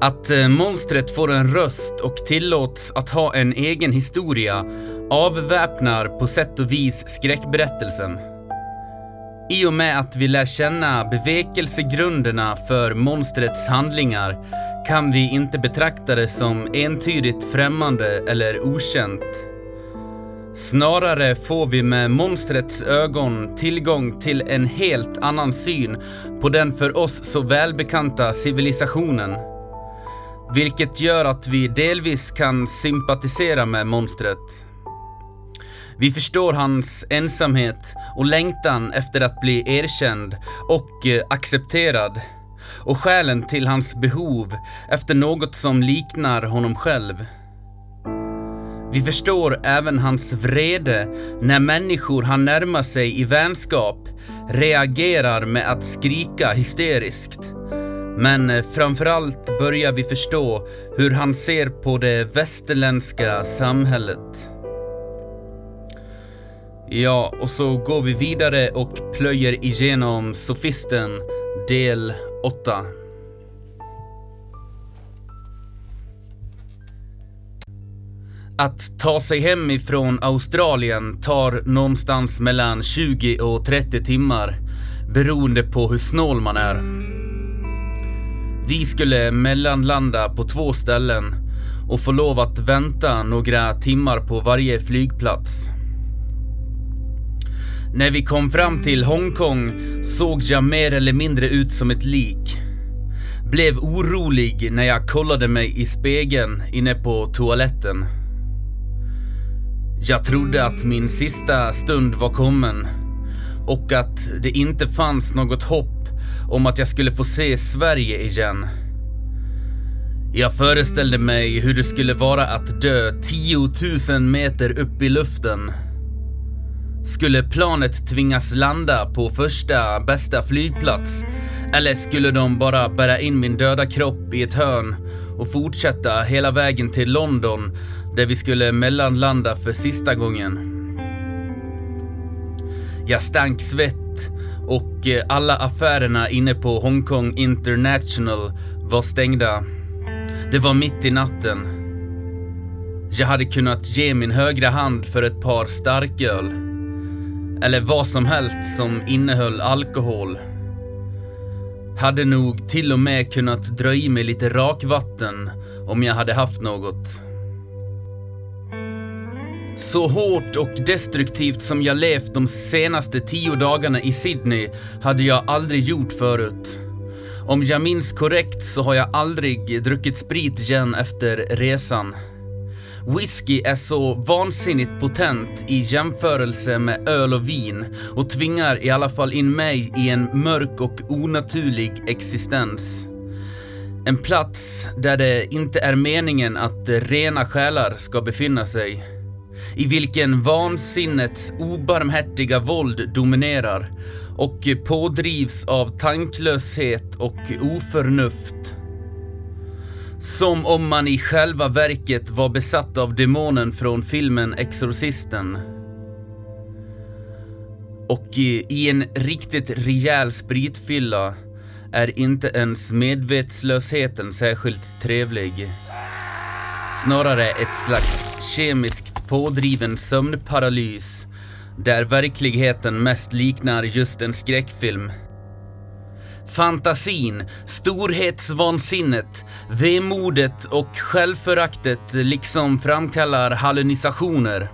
Att eh, monstret får en röst och tillåts att ha en egen historia avväpnar på sätt och vis skräckberättelsen. I och med att vi lär känna bevekelsegrunderna för monstrets handlingar kan vi inte betrakta det som entydigt främmande eller okänt. Snarare får vi med monstrets ögon tillgång till en helt annan syn på den för oss så välbekanta civilisationen. Vilket gör att vi delvis kan sympatisera med monstret. Vi förstår hans ensamhet och längtan efter att bli erkänd och eh, accepterad och skälen till hans behov efter något som liknar honom själv. Vi förstår även hans vrede när människor han närmar sig i vänskap reagerar med att skrika hysteriskt. Men eh, framförallt börjar vi förstå hur han ser på det västerländska samhället. Ja, och så går vi vidare och plöjer igenom Sofisten del 8. Att ta sig hem ifrån Australien tar någonstans mellan 20 och 30 timmar beroende på hur snål man är. Vi skulle mellanlanda på två ställen och få lov att vänta några timmar på varje flygplats. När vi kom fram till Hongkong såg jag mer eller mindre ut som ett lik. Blev orolig när jag kollade mig i spegeln inne på toaletten. Jag trodde att min sista stund var kommen och att det inte fanns något hopp om att jag skulle få se Sverige igen. Jag föreställde mig hur det skulle vara att dö 10 000 meter upp i luften. Skulle planet tvingas landa på första bästa flygplats? Eller skulle de bara bära in min döda kropp i ett hörn och fortsätta hela vägen till London där vi skulle mellanlanda för sista gången? Jag stank svett och eh, alla affärerna inne på Hongkong International var stängda. Det var mitt i natten. Jag hade kunnat ge min högra hand för ett par starköl. Eller vad som helst som innehöll alkohol. Hade nog till och med kunnat dra i mig lite rakvatten om jag hade haft något. Så hårt och destruktivt som jag levt de senaste tio dagarna i Sydney hade jag aldrig gjort förut. Om jag minns korrekt så har jag aldrig druckit sprit igen efter resan. Whisky är så vansinnigt potent i jämförelse med öl och vin och tvingar i alla fall in mig i en mörk och onaturlig existens. En plats där det inte är meningen att rena själar ska befinna sig. I vilken vansinnets obarmhärtiga våld dominerar och pådrivs av tanklöshet och oförnuft. Som om man i själva verket var besatt av demonen från filmen Exorcisten. Och i, en riktigt rejäl spritfylla är inte ens medvetslösheten särskilt trevlig. Snarare ett slags kemiskt pådriven sömnparalys där verkligheten mest liknar just en skräckfilm. Fantasin, storhetsvansinnet, vemodet och självföraktet liksom framkallar hallucinationer.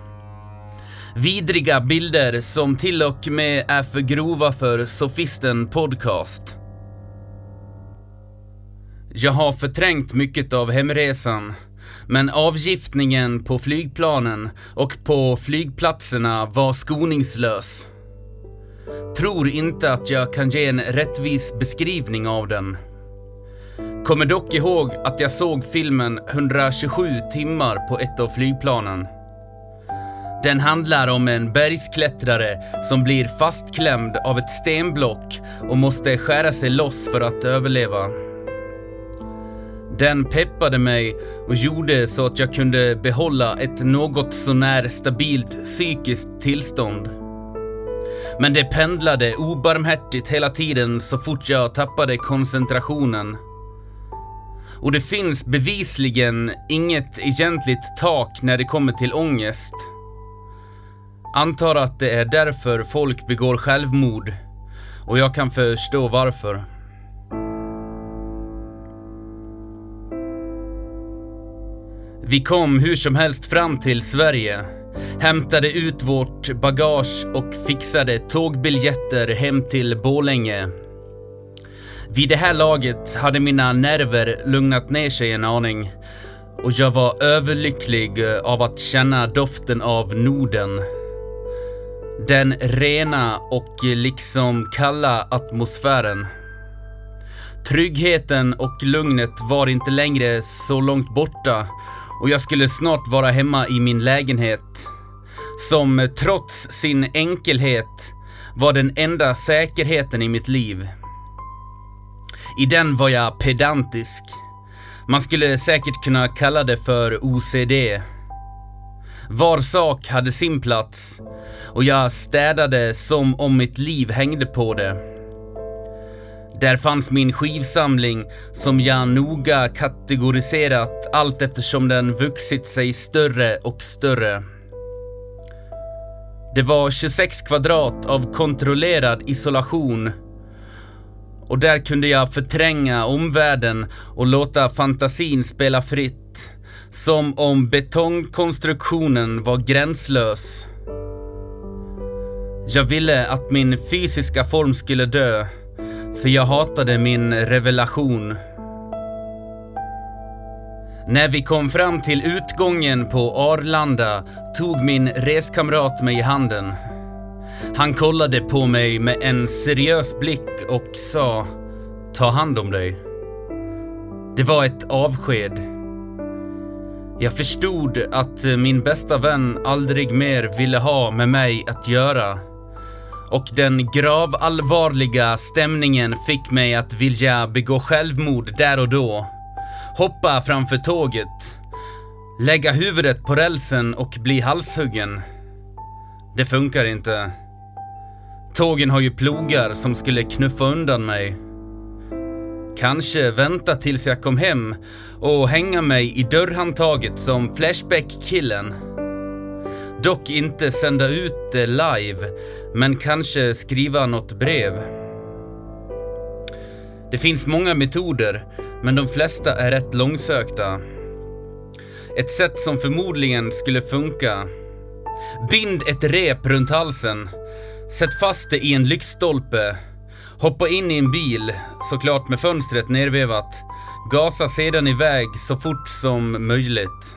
Vidriga bilder som till och med är för grova för Sofisten Podcast. Jag har förträngt mycket av hemresan, men avgiftningen på flygplanen och på flygplatserna var skoningslös. Tror inte att jag kan ge en rättvis beskrivning av den. Kommer dock ihåg att jag såg filmen 127 timmar på ett av flygplanen. Den handlar om en bergsklättrare som blir fastklämd av ett stenblock och måste skära sig loss för att överleva. Den peppade mig och gjorde så att jag kunde behålla ett något sånär stabilt psykiskt tillstånd. Men det pendlade obarmhärtigt hela tiden så fort jag tappade koncentrationen. Och det finns bevisligen inget egentligt tak när det kommer till ångest. Antar att det är därför folk begår självmord. Och jag kan förstå varför. Vi kom hur som helst fram till Sverige, hämtade ut vårt bagage och fixade tågbiljetter hem till Bålänge. Vid det här laget hade mina nerver lugnat ner sig en aning och jag var överlycklig av att känna doften av Norden. Den rena och liksom kalla atmosfären. Tryggheten och lugnet var inte längre så långt borta och jag skulle snart vara hemma i min lägenhet. Som trots sin enkelhet var den enda säkerheten i mitt liv. I den var jag pedantisk. Man skulle säkert kunna kalla det för OCD. Var sak hade sin plats och jag städade som om mitt liv hängde på det. Där fanns min skivsamling som jag noga kategoriserat allt eftersom den vuxit sig större och större. Det var 26 kvadrat av kontrollerad isolation och där kunde jag förtränga omvärlden och låta fantasin spela fritt. Som om betongkonstruktionen var gränslös. Jag ville att min fysiska form skulle dö för jag hatade min revelation. När vi kom fram till utgången på Arlanda tog min reskamrat mig i handen. Han kollade på mig med en seriös blick och sa Ta hand om dig. Det var ett avsked. Jag förstod att min bästa vän aldrig mer ville ha med mig att göra och den gravallvarliga stämningen fick mig att vilja begå självmord där och då. Hoppa framför tåget, lägga huvudet på rälsen och bli halshuggen. Det funkar inte. Tågen har ju plogar som skulle knuffa undan mig. Kanske vänta tills jag kom hem och hänga mig i dörrhandtaget som Flashback-killen. Dock inte sända ut det live, men kanske skriva något brev. Det finns många metoder, men de flesta är rätt långsökta. Ett sätt som förmodligen skulle funka. Bind ett rep runt halsen. Sätt fast det i en lyktstolpe. Hoppa in i en bil, såklart med fönstret nervevat. Gasa sedan iväg så fort som möjligt.